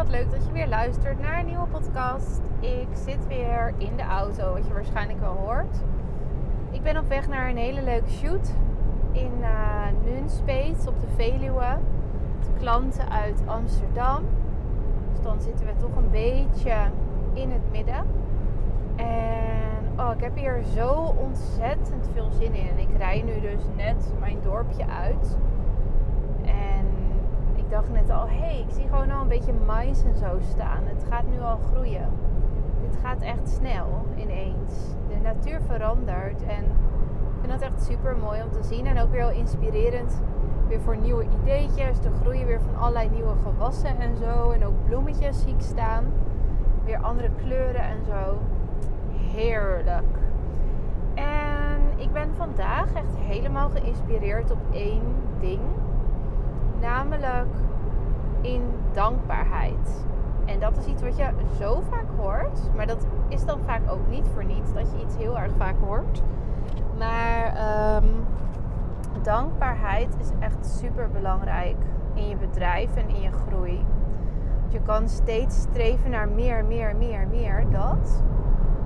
wat leuk dat je weer luistert naar een nieuwe podcast. Ik zit weer in de auto, wat je waarschijnlijk wel hoort. Ik ben op weg naar een hele leuke shoot in uh, Nunspeet op de Veluwe. Klanten uit Amsterdam. Dus dan zitten we toch een beetje in het midden. En oh, ik heb hier zo ontzettend veel zin in. En ik rij nu dus net mijn dorpje uit ik dacht net al, hé, hey, ik zie gewoon al een beetje mais en zo staan. Het gaat nu al groeien. Het gaat echt snel ineens. De natuur verandert en ik vind dat echt super mooi om te zien. En ook weer heel inspirerend weer voor nieuwe ideetjes. Er groeien weer van allerlei nieuwe gewassen en zo. En ook bloemetjes zie ik staan. Weer andere kleuren en zo. Heerlijk. En ik ben vandaag echt helemaal geïnspireerd op één ding. Namelijk in dankbaarheid. En dat is iets wat je zo vaak hoort. Maar dat is dan vaak ook niet voor niets dat je iets heel erg vaak hoort. Maar ehm, dankbaarheid is echt super belangrijk in je bedrijf en in je groei. Je kan steeds streven naar meer, meer, meer, meer, dat.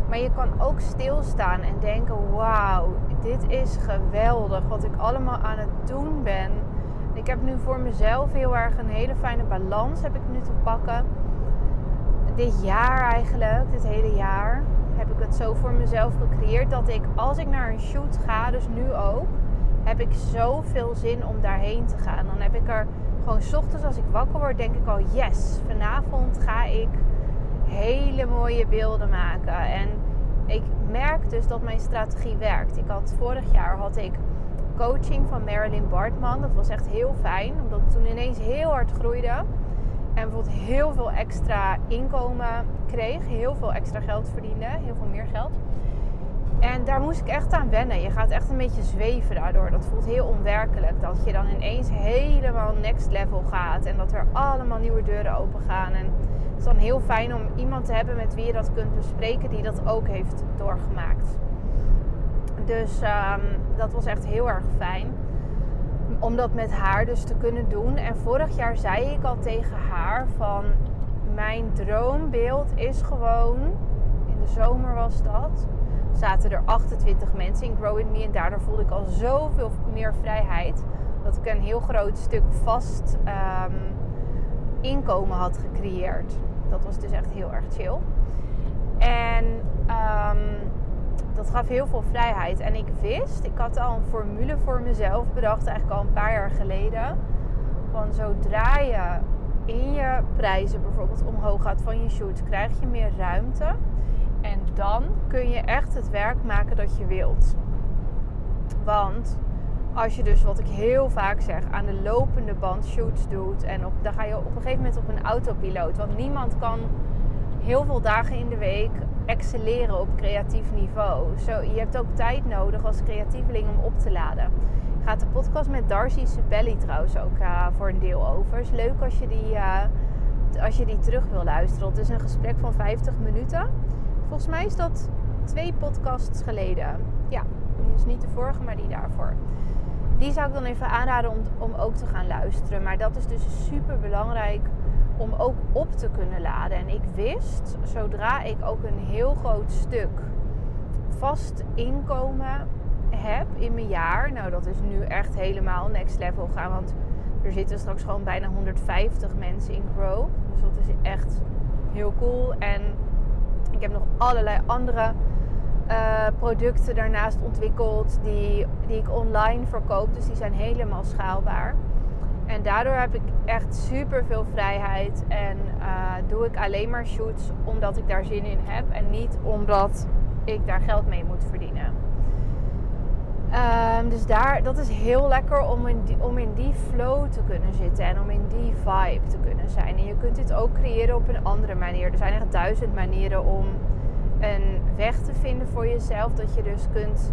Maar je kan ook stilstaan en denken: wauw, dit is geweldig wat ik allemaal aan het doen ben ik heb nu voor mezelf heel erg een hele fijne balans heb ik nu te pakken. Dit jaar eigenlijk, dit hele jaar, heb ik het zo voor mezelf gecreëerd dat ik als ik naar een shoot ga, dus nu ook, heb ik zoveel zin om daarheen te gaan. Dan heb ik er gewoon s ochtends als ik wakker word, denk ik al yes, vanavond ga ik hele mooie beelden maken. En ik merk dus dat mijn strategie werkt. Ik had vorig jaar had ik coaching van Marilyn Bartman. Dat was echt heel fijn, omdat toen ineens heel hard groeide. En bijvoorbeeld heel veel extra inkomen kreeg. Heel veel extra geld verdiende. Heel veel meer geld. En daar moest ik echt aan wennen. Je gaat echt een beetje zweven daardoor. Dat voelt heel onwerkelijk. Dat je dan ineens helemaal next level gaat. En dat er allemaal nieuwe deuren open gaan. En het is dan heel fijn om iemand te hebben met wie je dat kunt bespreken. Die dat ook heeft doorgemaakt. Dus um, dat was echt heel erg fijn. Om dat met haar dus te kunnen doen. En vorig jaar zei ik al tegen haar van mijn droombeeld is gewoon. In de zomer was dat. Zaten er 28 mensen in Grow In Me. En daardoor voelde ik al zoveel meer vrijheid. Dat ik een heel groot stuk vast um, inkomen had gecreëerd. Dat was dus echt heel erg chill. En um, dat gaf heel veel vrijheid. En ik wist, ik had al een formule voor mezelf bedacht, eigenlijk al een paar jaar geleden. Van zodra je in je prijzen bijvoorbeeld omhoog gaat van je shoots, krijg je meer ruimte. En dan kun je echt het werk maken dat je wilt. Want als je dus, wat ik heel vaak zeg, aan de lopende band shoots doet. En op, dan ga je op een gegeven moment op een autopiloot. Want niemand kan heel veel dagen in de week excelleren op creatief niveau. Zo, je hebt ook tijd nodig als creatieveling om op te laden. Gaat de podcast met Darcy Sebelli trouwens ook uh, voor een deel over. Is leuk als je die, uh, als je die terug wil luisteren. Het is een gesprek van 50 minuten. Volgens mij is dat twee podcasts geleden. Ja, dus niet de vorige, maar die daarvoor. Die zou ik dan even aanraden om, om ook te gaan luisteren. Maar dat is dus super belangrijk om ook op te kunnen laden. En ik wist, zodra ik ook een heel groot stuk vast inkomen heb in mijn jaar, nou dat is nu echt helemaal next level gaan, want er zitten straks gewoon bijna 150 mensen in Grow. Dus dat is echt heel cool. En ik heb nog allerlei andere uh, producten daarnaast ontwikkeld die, die ik online verkoop. Dus die zijn helemaal schaalbaar. En daardoor heb ik echt super veel vrijheid. En uh, doe ik alleen maar shoots omdat ik daar zin in heb. En niet omdat ik daar geld mee moet verdienen. Um, dus daar, dat is heel lekker om in, die, om in die flow te kunnen zitten. En om in die vibe te kunnen zijn. En je kunt dit ook creëren op een andere manier. Er zijn echt duizend manieren om een weg te vinden voor jezelf. Dat je dus kunt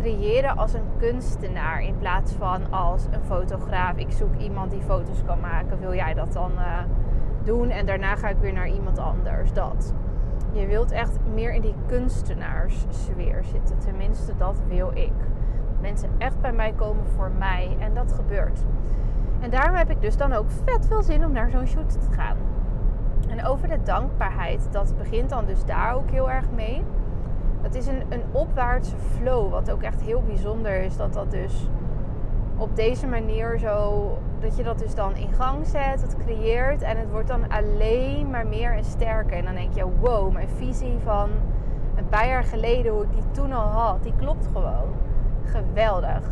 creëren als een kunstenaar in plaats van als een fotograaf. Ik zoek iemand die foto's kan maken. Wil jij dat dan uh, doen? En daarna ga ik weer naar iemand anders. Dat. Je wilt echt meer in die kunstenaarssfeer zitten. Tenminste, dat wil ik. Mensen echt bij mij komen voor mij. En dat gebeurt. En daarom heb ik dus dan ook vet veel zin om naar zo'n shoot te gaan. En over de dankbaarheid, dat begint dan dus daar ook heel erg mee. Het is een, een opwaartse flow, wat ook echt heel bijzonder is. Dat dat dus op deze manier zo, dat je dat dus dan in gang zet, het creëert. En het wordt dan alleen maar meer en sterker. En dan denk je, wow, mijn visie van een paar jaar geleden, hoe ik die toen al had, die klopt gewoon. Geweldig.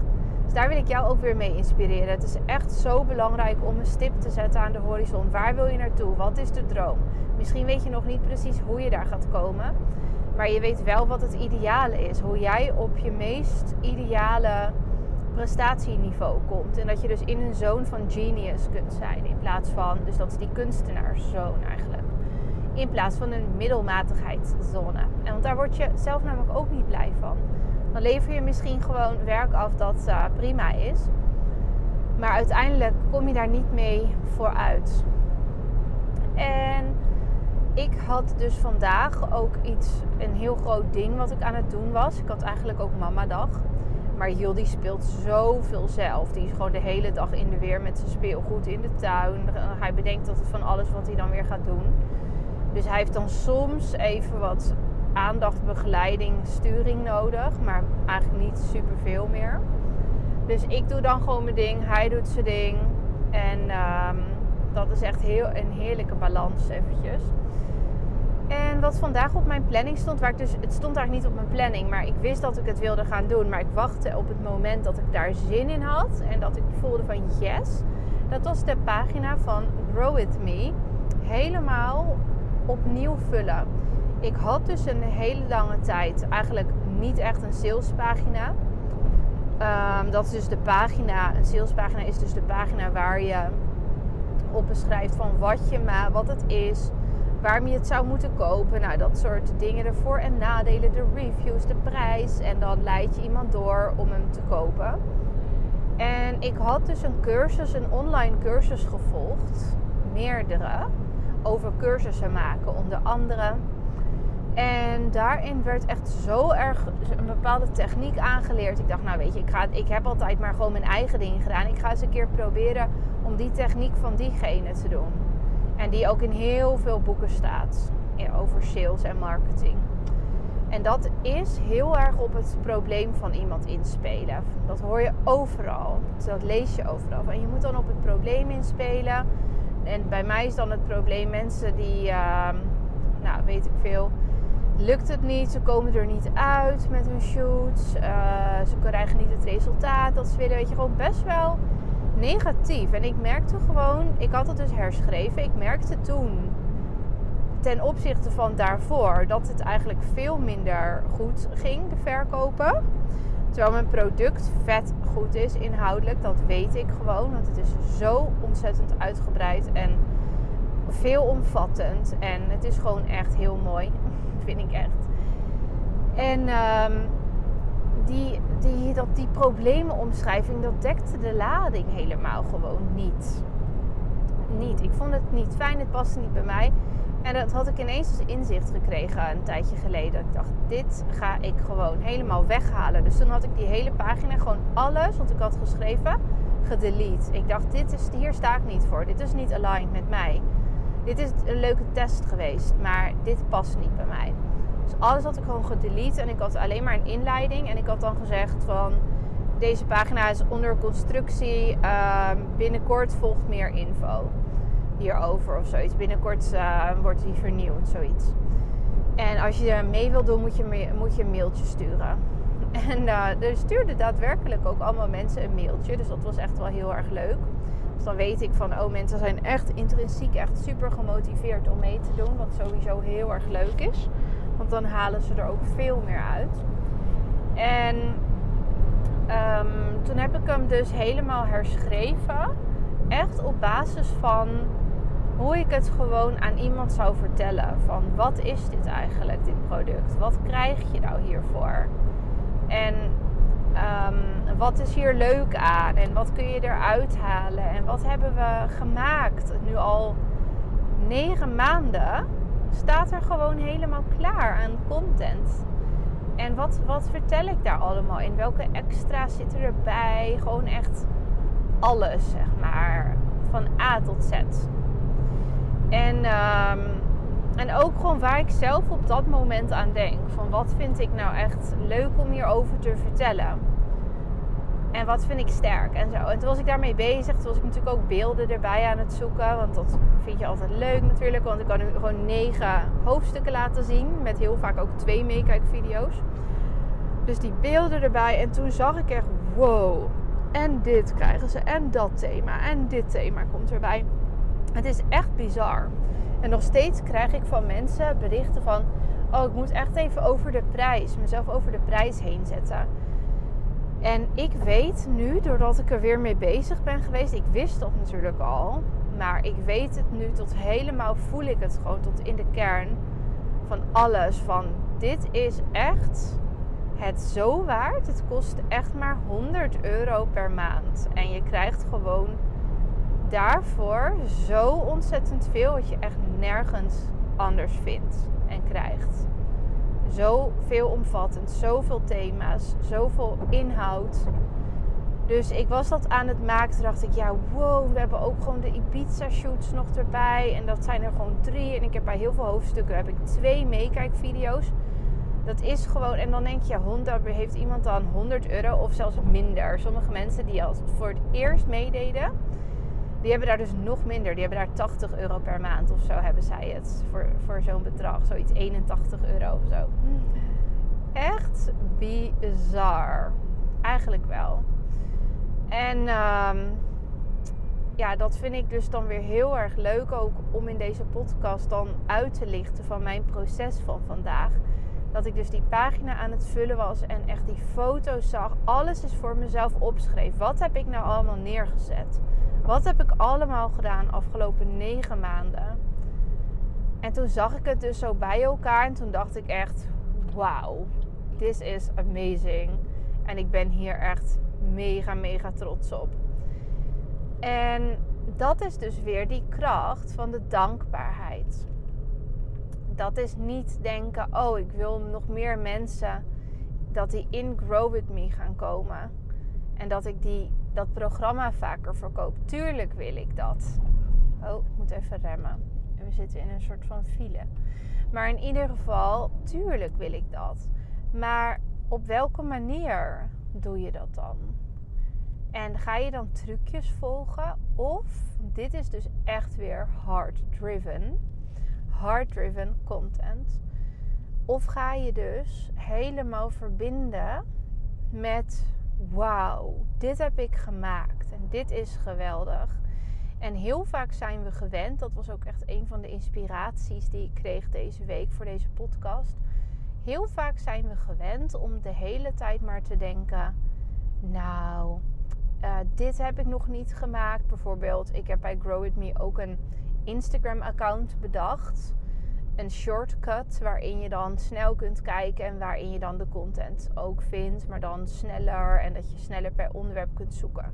Dus daar wil ik jou ook weer mee inspireren. Het is echt zo belangrijk om een stip te zetten aan de horizon. Waar wil je naartoe? Wat is de droom? Misschien weet je nog niet precies hoe je daar gaat komen. Maar je weet wel wat het ideale is. Hoe jij op je meest ideale prestatieniveau komt. En dat je dus in een zone van genius kunt zijn. In plaats van, dus dat is die kunstenaarszone eigenlijk. In plaats van een middelmatigheidszone. En want daar word je zelf namelijk ook niet blij van. Dan lever je misschien gewoon werk af dat uh, prima is. Maar uiteindelijk kom je daar niet mee vooruit. En ik had dus vandaag ook iets, een heel groot ding wat ik aan het doen was. Ik had eigenlijk ook mamadag. Maar Jil die speelt zoveel zelf. Die is gewoon de hele dag in de weer met zijn speelgoed in de tuin. Hij bedenkt altijd van alles wat hij dan weer gaat doen. Dus hij heeft dan soms even wat aandacht, begeleiding, sturing nodig. Maar eigenlijk niet super veel meer. Dus ik doe dan gewoon mijn ding. Hij doet zijn ding. En um, dat is echt heel, een heerlijke balans eventjes. En wat vandaag op mijn planning stond, waar ik dus, het stond eigenlijk niet op mijn planning, maar ik wist dat ik het wilde gaan doen. Maar ik wachtte op het moment dat ik daar zin in had en dat ik voelde van yes. Dat was de pagina van Grow With Me. Helemaal opnieuw vullen. Ik had dus een hele lange tijd eigenlijk niet echt een salespagina. Um, dat is dus de pagina, een salespagina is dus de pagina waar je op beschrijft van wat je maar wat het is waarom je het zou moeten kopen. Nou, dat soort dingen. De voor- en nadelen, de reviews, de prijs. En dan leid je iemand door om hem te kopen. En ik had dus een cursus, een online cursus gevolgd. Meerdere. Over cursussen maken, onder andere. En daarin werd echt zo erg een bepaalde techniek aangeleerd. Ik dacht, nou weet je, ik, ga, ik heb altijd maar gewoon mijn eigen dingen gedaan. Ik ga eens een keer proberen om die techniek van diegene te doen. En die ook in heel veel boeken staat over sales en marketing. En dat is heel erg op het probleem van iemand inspelen. Dat hoor je overal. Dat lees je overal. En je moet dan op het probleem inspelen. En bij mij is dan het probleem mensen die, uh, nou weet ik veel, lukt het niet. Ze komen er niet uit met hun shoots. Uh, ze krijgen niet het resultaat dat ze willen. Weet je, gewoon best wel negatief. En ik merkte gewoon, ik had het dus herschreven. Ik merkte toen ten opzichte van daarvoor dat het eigenlijk veel minder goed ging, de verkopen. Terwijl mijn product vet goed is inhoudelijk, dat weet ik gewoon. Want het is zo ontzettend uitgebreid en veelomvattend. En het is gewoon echt heel mooi, vind ik echt. En um, die, die, dat, die problemenomschrijving, dat dekte de lading helemaal gewoon niet. Niet. Ik vond het niet fijn, het paste niet bij mij. En dat had ik ineens als inzicht gekregen een tijdje geleden. Ik dacht, dit ga ik gewoon helemaal weghalen. Dus toen had ik die hele pagina, gewoon alles wat ik had geschreven, gedelete. Ik dacht, dit is, hier sta ik niet voor. Dit is niet aligned met mij. Dit is een leuke test geweest, maar dit past niet bij mij. Dus alles had ik gewoon gedelete en ik had alleen maar een inleiding. En ik had dan gezegd van deze pagina is onder constructie. Uh, binnenkort volgt meer info hierover of zoiets. Binnenkort uh, wordt die vernieuwd, zoiets. En als je mee wil doen, moet je, moet je een mailtje sturen. En uh, er stuurden daadwerkelijk ook allemaal mensen een mailtje. Dus dat was echt wel heel erg leuk. Dus dan weet ik van, oh mensen zijn echt intrinsiek echt super gemotiveerd om mee te doen. Wat sowieso heel erg leuk is. Want dan halen ze er ook veel meer uit. En um, toen heb ik hem dus helemaal herschreven. Echt op basis van hoe ik het gewoon aan iemand zou vertellen. Van wat is dit eigenlijk, dit product? Wat krijg je nou hiervoor? En um, wat is hier leuk aan? En wat kun je eruit halen? En wat hebben we gemaakt? Nu al negen maanden staat er gewoon helemaal klaar aan content. En wat, wat vertel ik daar allemaal in? Welke extra's zitten erbij? Gewoon echt alles, zeg maar. Van A tot Z. En um, En ook gewoon waar ik zelf op dat moment aan denk. Van wat vind ik nou echt leuk om hierover te vertellen. En wat vind ik sterk en zo. En toen was ik daarmee bezig. Toen was ik natuurlijk ook beelden erbij aan het zoeken. Want dat vind je altijd leuk natuurlijk. Want ik kan nu gewoon negen hoofdstukken laten zien. Met heel vaak ook twee meekijkvideo's. Dus die beelden erbij. En toen zag ik echt, wow. En dit krijgen ze. En dat thema. En dit thema komt erbij. Het is echt bizar. En nog steeds krijg ik van mensen berichten van... Oh, ik moet echt even over de prijs. Mezelf over de prijs heen zetten. En ik weet nu, doordat ik er weer mee bezig ben geweest... Ik wist dat natuurlijk al. Maar ik weet het nu tot helemaal... Voel ik het gewoon tot in de kern van alles. Van dit is echt het zo waard. Het kost echt maar 100 euro per maand. En je krijgt gewoon daarvoor zo ontzettend veel wat je echt nergens anders vindt en krijgt. Zo veelomvattend, zoveel thema's, zoveel inhoud. Dus ik was dat aan het maken. Toen dacht ik, ja, wow, we hebben ook gewoon de Ibiza shoots nog erbij. En dat zijn er gewoon drie. En ik heb bij heel veel hoofdstukken heb ik twee meekijkvideo's. Dat is gewoon, en dan denk je, ja, heeft iemand dan 100 euro of zelfs minder. Sommige mensen die al voor het eerst meededen, die hebben daar dus nog minder. Die hebben daar 80 euro per maand of zo hebben zij het. Voor, voor zo'n bedrag. Zoiets 81 euro of zo. Echt bizar. Eigenlijk wel. En um, ja, dat vind ik dus dan weer heel erg leuk ook om in deze podcast dan uit te lichten van mijn proces van vandaag. Dat ik dus die pagina aan het vullen was en echt die foto's zag. Alles is voor mezelf opgeschreven. Wat heb ik nou allemaal neergezet? Wat heb ik allemaal gedaan afgelopen negen maanden? En toen zag ik het dus zo bij elkaar en toen dacht ik echt, wauw, this is amazing. En ik ben hier echt mega, mega trots op. En dat is dus weer die kracht van de dankbaarheid. Dat is niet denken, oh, ik wil nog meer mensen dat die in Grow With Me gaan komen. En dat ik die dat programma vaker verkoop. Tuurlijk wil ik dat. Oh, ik moet even remmen. We zitten in een soort van file. Maar in ieder geval, tuurlijk wil ik dat. Maar op welke manier doe je dat dan? En ga je dan trucjes volgen? Of, dit is dus echt weer hard-driven. Hard-driven content. Of ga je dus helemaal verbinden met wauw, dit heb ik gemaakt en dit is geweldig. En heel vaak zijn we gewend, dat was ook echt een van de inspiraties die ik kreeg deze week voor deze podcast. Heel vaak zijn we gewend om de hele tijd maar te denken: Nou, uh, dit heb ik nog niet gemaakt. Bijvoorbeeld, ik heb bij Grow With Me ook een Instagram-account bedacht een shortcut waarin je dan snel kunt kijken en waarin je dan de content ook vindt, maar dan sneller en dat je sneller per onderwerp kunt zoeken.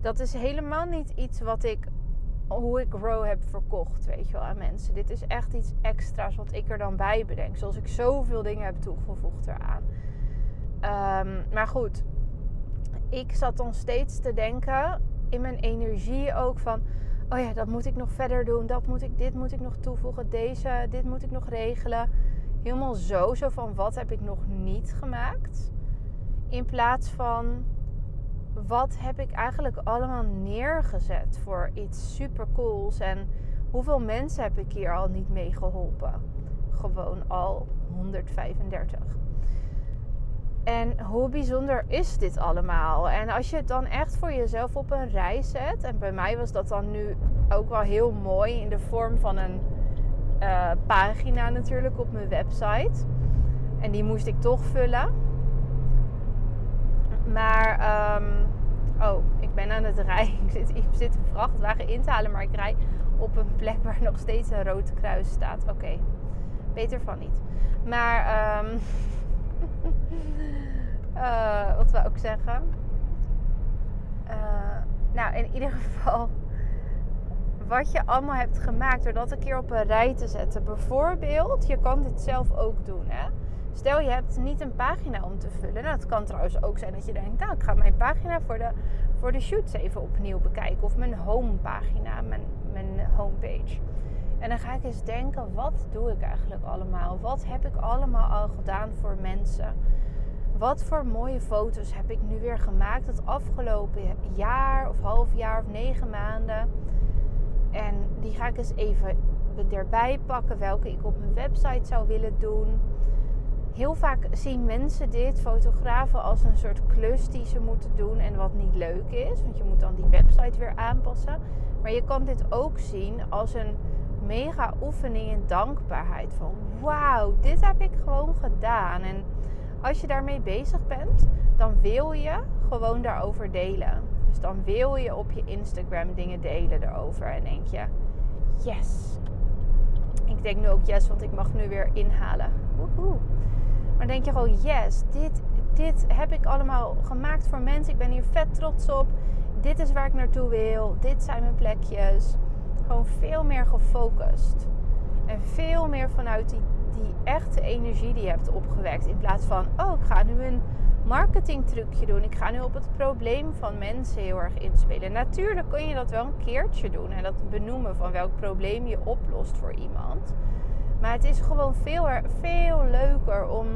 Dat is helemaal niet iets wat ik, hoe ik Grow heb verkocht, weet je wel, aan mensen. Dit is echt iets extra's wat ik er dan bij bedenk, zoals ik zoveel dingen heb toegevoegd eraan. Um, maar goed, ik zat dan steeds te denken in mijn energie ook van oh ja, dat moet ik nog verder doen, dat moet ik, dit moet ik nog toevoegen, deze, dit moet ik nog regelen. Helemaal zo, zo van wat heb ik nog niet gemaakt. In plaats van wat heb ik eigenlijk allemaal neergezet voor iets super cools en hoeveel mensen heb ik hier al niet mee geholpen? Gewoon al 135. En hoe bijzonder is dit allemaal? En als je het dan echt voor jezelf op een rij zet. En bij mij was dat dan nu ook wel heel mooi in de vorm van een uh, pagina natuurlijk op mijn website. En die moest ik toch vullen. Maar, um, oh, ik ben aan het rijden. Ik zit, ik zit een vrachtwagen in te halen, maar ik rij op een plek waar nog steeds een rood kruis staat. Oké, beter van niet. Maar, um, uh, wat wil ik zeggen? Uh, nou, in ieder geval wat je allemaal hebt gemaakt door dat een keer op een rij te zetten. Bijvoorbeeld, je kan dit zelf ook doen. Hè? Stel je hebt niet een pagina om te vullen. Nou, het kan trouwens ook zijn dat je denkt, nou ik ga mijn pagina voor de, voor de shoots even opnieuw bekijken. Of mijn homepagina, mijn, mijn homepage. En dan ga ik eens denken, wat doe ik eigenlijk allemaal? Wat heb ik allemaal al gedaan voor mensen? Wat voor mooie foto's heb ik nu weer gemaakt het afgelopen jaar of half jaar of negen maanden? En die ga ik eens even erbij pakken, welke ik op mijn website zou willen doen. Heel vaak zien mensen dit, fotografen, als een soort klus die ze moeten doen en wat niet leuk is. Want je moet dan die website weer aanpassen. Maar je kan dit ook zien als een mega oefening in dankbaarheid. Van wauw, dit heb ik gewoon gedaan. En als je daarmee bezig bent, dan wil je gewoon daarover delen. Dus dan wil je op je Instagram dingen delen erover. En denk je, yes. Ik denk nu ook yes, want ik mag nu weer inhalen. Woehoe. Maar denk je gewoon, yes, dit, dit heb ik allemaal gemaakt voor mensen. Ik ben hier vet trots op. Dit is waar ik naartoe wil. Dit zijn mijn plekjes. Veel meer gefocust. En veel meer vanuit die, die echte energie die je hebt opgewekt. In plaats van, oh, ik ga nu een marketingtrucje doen. Ik ga nu op het probleem van mensen heel erg inspelen. Natuurlijk kun je dat wel een keertje doen. En dat benoemen van welk probleem je oplost voor iemand. Maar het is gewoon veel, veel leuker om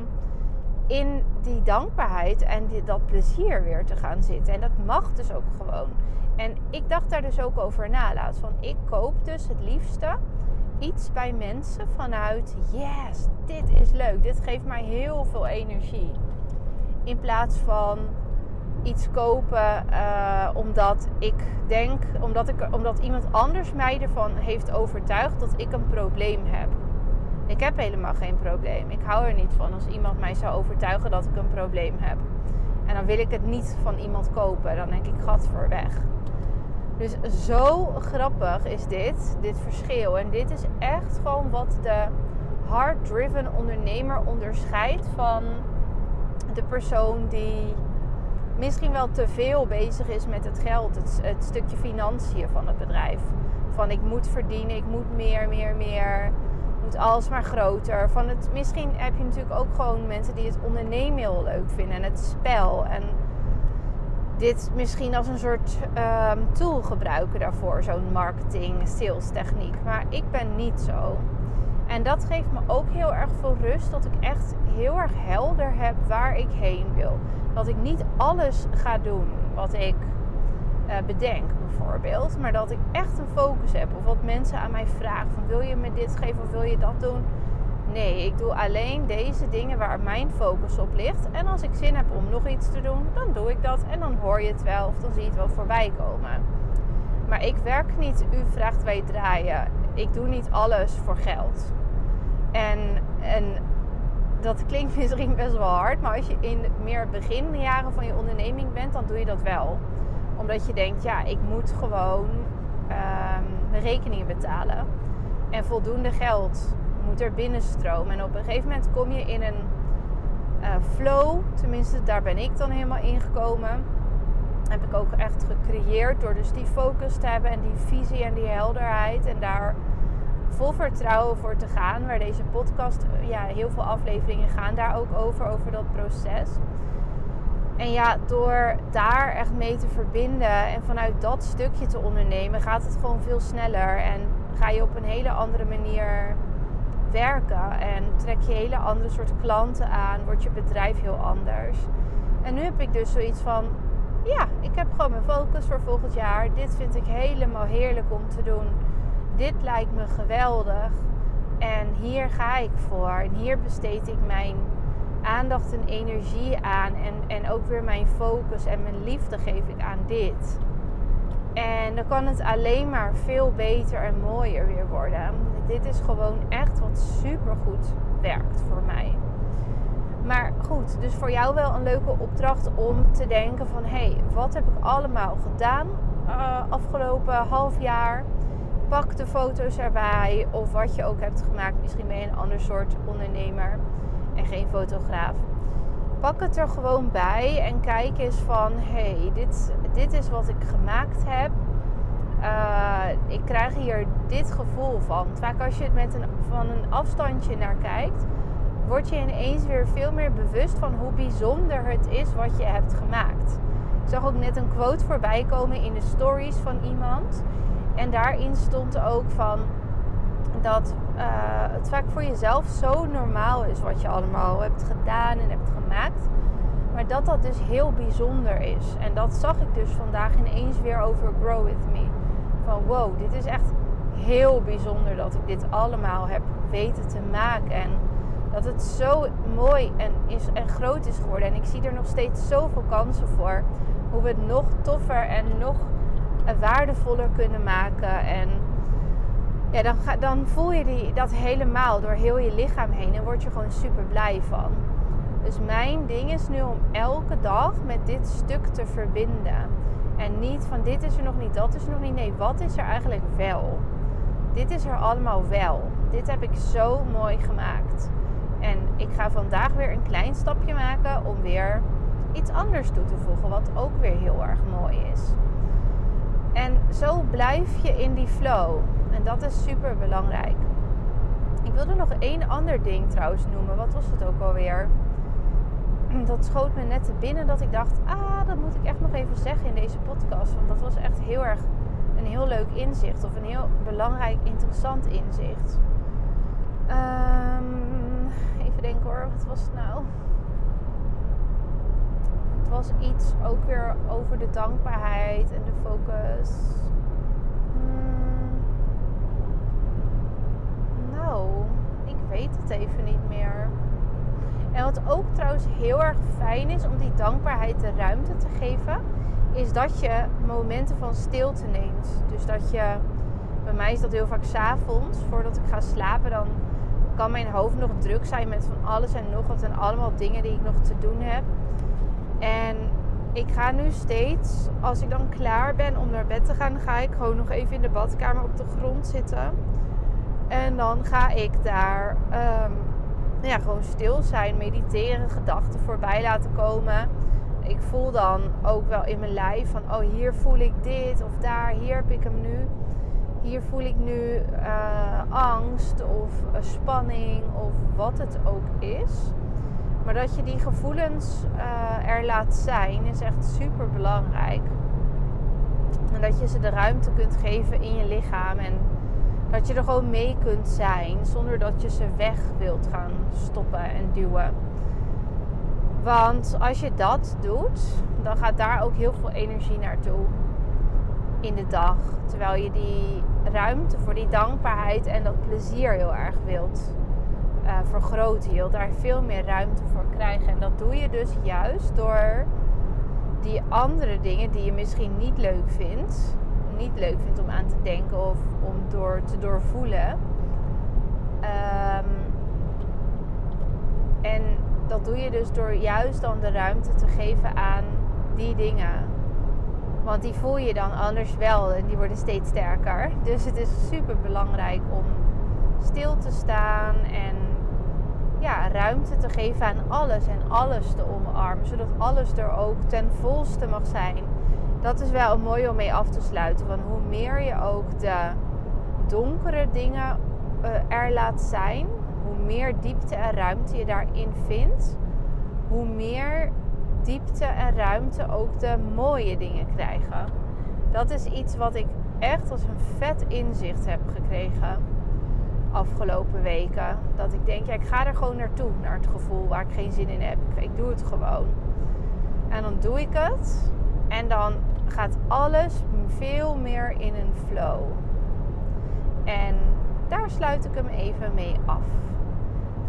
in die dankbaarheid en die, dat plezier weer te gaan zitten. En dat mag dus ook gewoon. En ik dacht daar dus ook over na laat. Van ik koop dus het liefste iets bij mensen vanuit yes, dit is leuk. Dit geeft mij heel veel energie. In plaats van iets kopen uh, omdat ik denk, omdat, ik, omdat iemand anders mij ervan heeft overtuigd dat ik een probleem heb. Ik heb helemaal geen probleem. Ik hou er niet van als iemand mij zou overtuigen dat ik een probleem heb. En dan wil ik het niet van iemand kopen. Dan denk ik, gat voor weg. Dus zo grappig is dit, dit verschil. En dit is echt gewoon wat de hard-driven ondernemer onderscheidt van de persoon die misschien wel te veel bezig is met het geld, het, het stukje financiën van het bedrijf. Van ik moet verdienen, ik moet meer, meer, meer moet alles maar groter. Van het, misschien heb je natuurlijk ook gewoon mensen die het ondernemen heel leuk vinden en het spel. En dit misschien als een soort um, tool gebruiken daarvoor, zo'n marketing, sales techniek. Maar ik ben niet zo. En dat geeft me ook heel erg veel rust. Dat ik echt heel erg helder heb waar ik heen wil. Dat ik niet alles ga doen wat ik uh, bedenk Maar dat ik echt een focus heb. Of wat mensen aan mij vragen. Van wil je me dit geven of wil je dat doen? Nee, ik doe alleen deze dingen waar mijn focus op ligt. En als ik zin heb om nog iets te doen, dan doe ik dat. En dan hoor je het wel of dan zie je het wel voorbij komen. Maar ik werk niet, u vraagt wij draaien. Ik doe niet alles voor geld. En, en dat klinkt misschien best wel hard, maar als je in meer beginjaren van je onderneming bent, dan doe je dat wel omdat je denkt, ja, ik moet gewoon um, rekeningen betalen. En voldoende geld moet er binnenstromen. En op een gegeven moment kom je in een uh, flow. Tenminste, daar ben ik dan helemaal ingekomen. Heb ik ook echt gecreëerd door dus die focus te hebben en die visie en die helderheid. En daar vol vertrouwen voor te gaan. Waar deze podcast, ja, heel veel afleveringen gaan daar ook over, over dat proces. En ja, door daar echt mee te verbinden en vanuit dat stukje te ondernemen, gaat het gewoon veel sneller. En ga je op een hele andere manier werken. En trek je hele andere soort klanten aan. Wordt je bedrijf heel anders. En nu heb ik dus zoiets van: ja, ik heb gewoon mijn focus voor volgend jaar. Dit vind ik helemaal heerlijk om te doen. Dit lijkt me geweldig. En hier ga ik voor. En hier besteed ik mijn aandacht en energie aan. En, en ook weer mijn focus en mijn liefde geef ik aan dit. En dan kan het alleen maar veel beter en mooier weer worden. Dit is gewoon echt wat super goed werkt voor mij. Maar goed, dus voor jou wel een leuke opdracht om te denken van... hé, hey, wat heb ik allemaal gedaan uh, afgelopen half jaar? Pak de foto's erbij of wat je ook hebt gemaakt. Misschien ben je een ander soort ondernemer geen fotograaf. Pak het er gewoon bij en kijk eens van: hey, dit, dit is wat ik gemaakt heb. Uh, ik krijg hier dit gevoel van. Vaak als je het met een, van een afstandje naar kijkt, word je ineens weer veel meer bewust van hoe bijzonder het is wat je hebt gemaakt. Ik zag ook net een quote voorbij komen in de stories van iemand. En daarin stond ook van dat uh, het vaak voor jezelf zo normaal is wat je allemaal hebt gedaan en hebt gemaakt. Maar dat dat dus heel bijzonder is. En dat zag ik dus vandaag ineens weer over Grow With Me. Van wow, dit is echt heel bijzonder dat ik dit allemaal heb weten te maken. En dat het zo mooi en, is, en groot is geworden. En ik zie er nog steeds zoveel kansen voor. Hoe we het nog toffer en nog waardevoller kunnen maken. En ja, dan, ga, dan voel je die, dat helemaal door heel je lichaam heen. En word je gewoon super blij van. Dus mijn ding is nu om elke dag met dit stuk te verbinden. En niet van dit is er nog niet, dat is er nog niet. Nee, wat is er eigenlijk wel? Dit is er allemaal wel. Dit heb ik zo mooi gemaakt. En ik ga vandaag weer een klein stapje maken om weer iets anders toe te voegen, wat ook weer heel erg mooi is. En zo blijf je in die flow. En dat is super belangrijk. Ik wilde nog één ander ding trouwens noemen. Wat was het ook alweer? Dat schoot me net te binnen dat ik dacht: ah, dat moet ik echt nog even zeggen in deze podcast. Want dat was echt heel erg een heel leuk inzicht. Of een heel belangrijk, interessant inzicht. Um, even denken hoor, wat was het nou? Het was iets ook weer over de dankbaarheid en de focus. Hmm. Ik weet het even niet meer. En wat ook trouwens heel erg fijn is om die dankbaarheid de ruimte te geven, is dat je momenten van stilte neemt. Dus dat je, bij mij is dat heel vaak s'avonds, voordat ik ga slapen, dan kan mijn hoofd nog druk zijn met van alles en nog wat en allemaal dingen die ik nog te doen heb. En ik ga nu steeds, als ik dan klaar ben om naar bed te gaan, ga ik gewoon nog even in de badkamer op de grond zitten. En dan ga ik daar um, ja, gewoon stil zijn, mediteren, gedachten voorbij laten komen. Ik voel dan ook wel in mijn lijf van, oh hier voel ik dit of daar, hier heb ik hem nu hier voel ik nu uh, angst of uh, spanning of wat het ook is. Maar dat je die gevoelens uh, er laat zijn is echt super belangrijk. En dat je ze de ruimte kunt geven in je lichaam. En dat je er gewoon mee kunt zijn zonder dat je ze weg wilt gaan stoppen en duwen. Want als je dat doet, dan gaat daar ook heel veel energie naartoe in de dag. Terwijl je die ruimte voor die dankbaarheid en dat plezier heel erg wilt uh, vergroten. Je wilt daar veel meer ruimte voor krijgen. En dat doe je dus juist door die andere dingen die je misschien niet leuk vindt. Niet leuk vindt om aan te denken of om door te doorvoelen. Um, en dat doe je dus door juist dan de ruimte te geven aan die dingen want die voel je dan anders wel en die worden steeds sterker. Dus het is super belangrijk om stil te staan en ja, ruimte te geven aan alles en alles te omarmen. Zodat alles er ook ten volste mag zijn. Dat is wel mooi om mee af te sluiten. Want hoe meer je ook de donkere dingen uh, er laat zijn, hoe meer diepte en ruimte je daarin vindt, hoe meer diepte en ruimte ook de mooie dingen krijgen. Dat is iets wat ik echt als een vet inzicht heb gekregen afgelopen weken. Dat ik denk, ja, ik ga er gewoon naartoe, naar het gevoel waar ik geen zin in heb. Ik doe het gewoon. En dan doe ik het. En dan gaat alles veel meer in een flow. En daar sluit ik hem even mee af.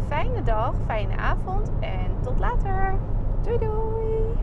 Fijne dag, fijne avond en tot later. Doei doei!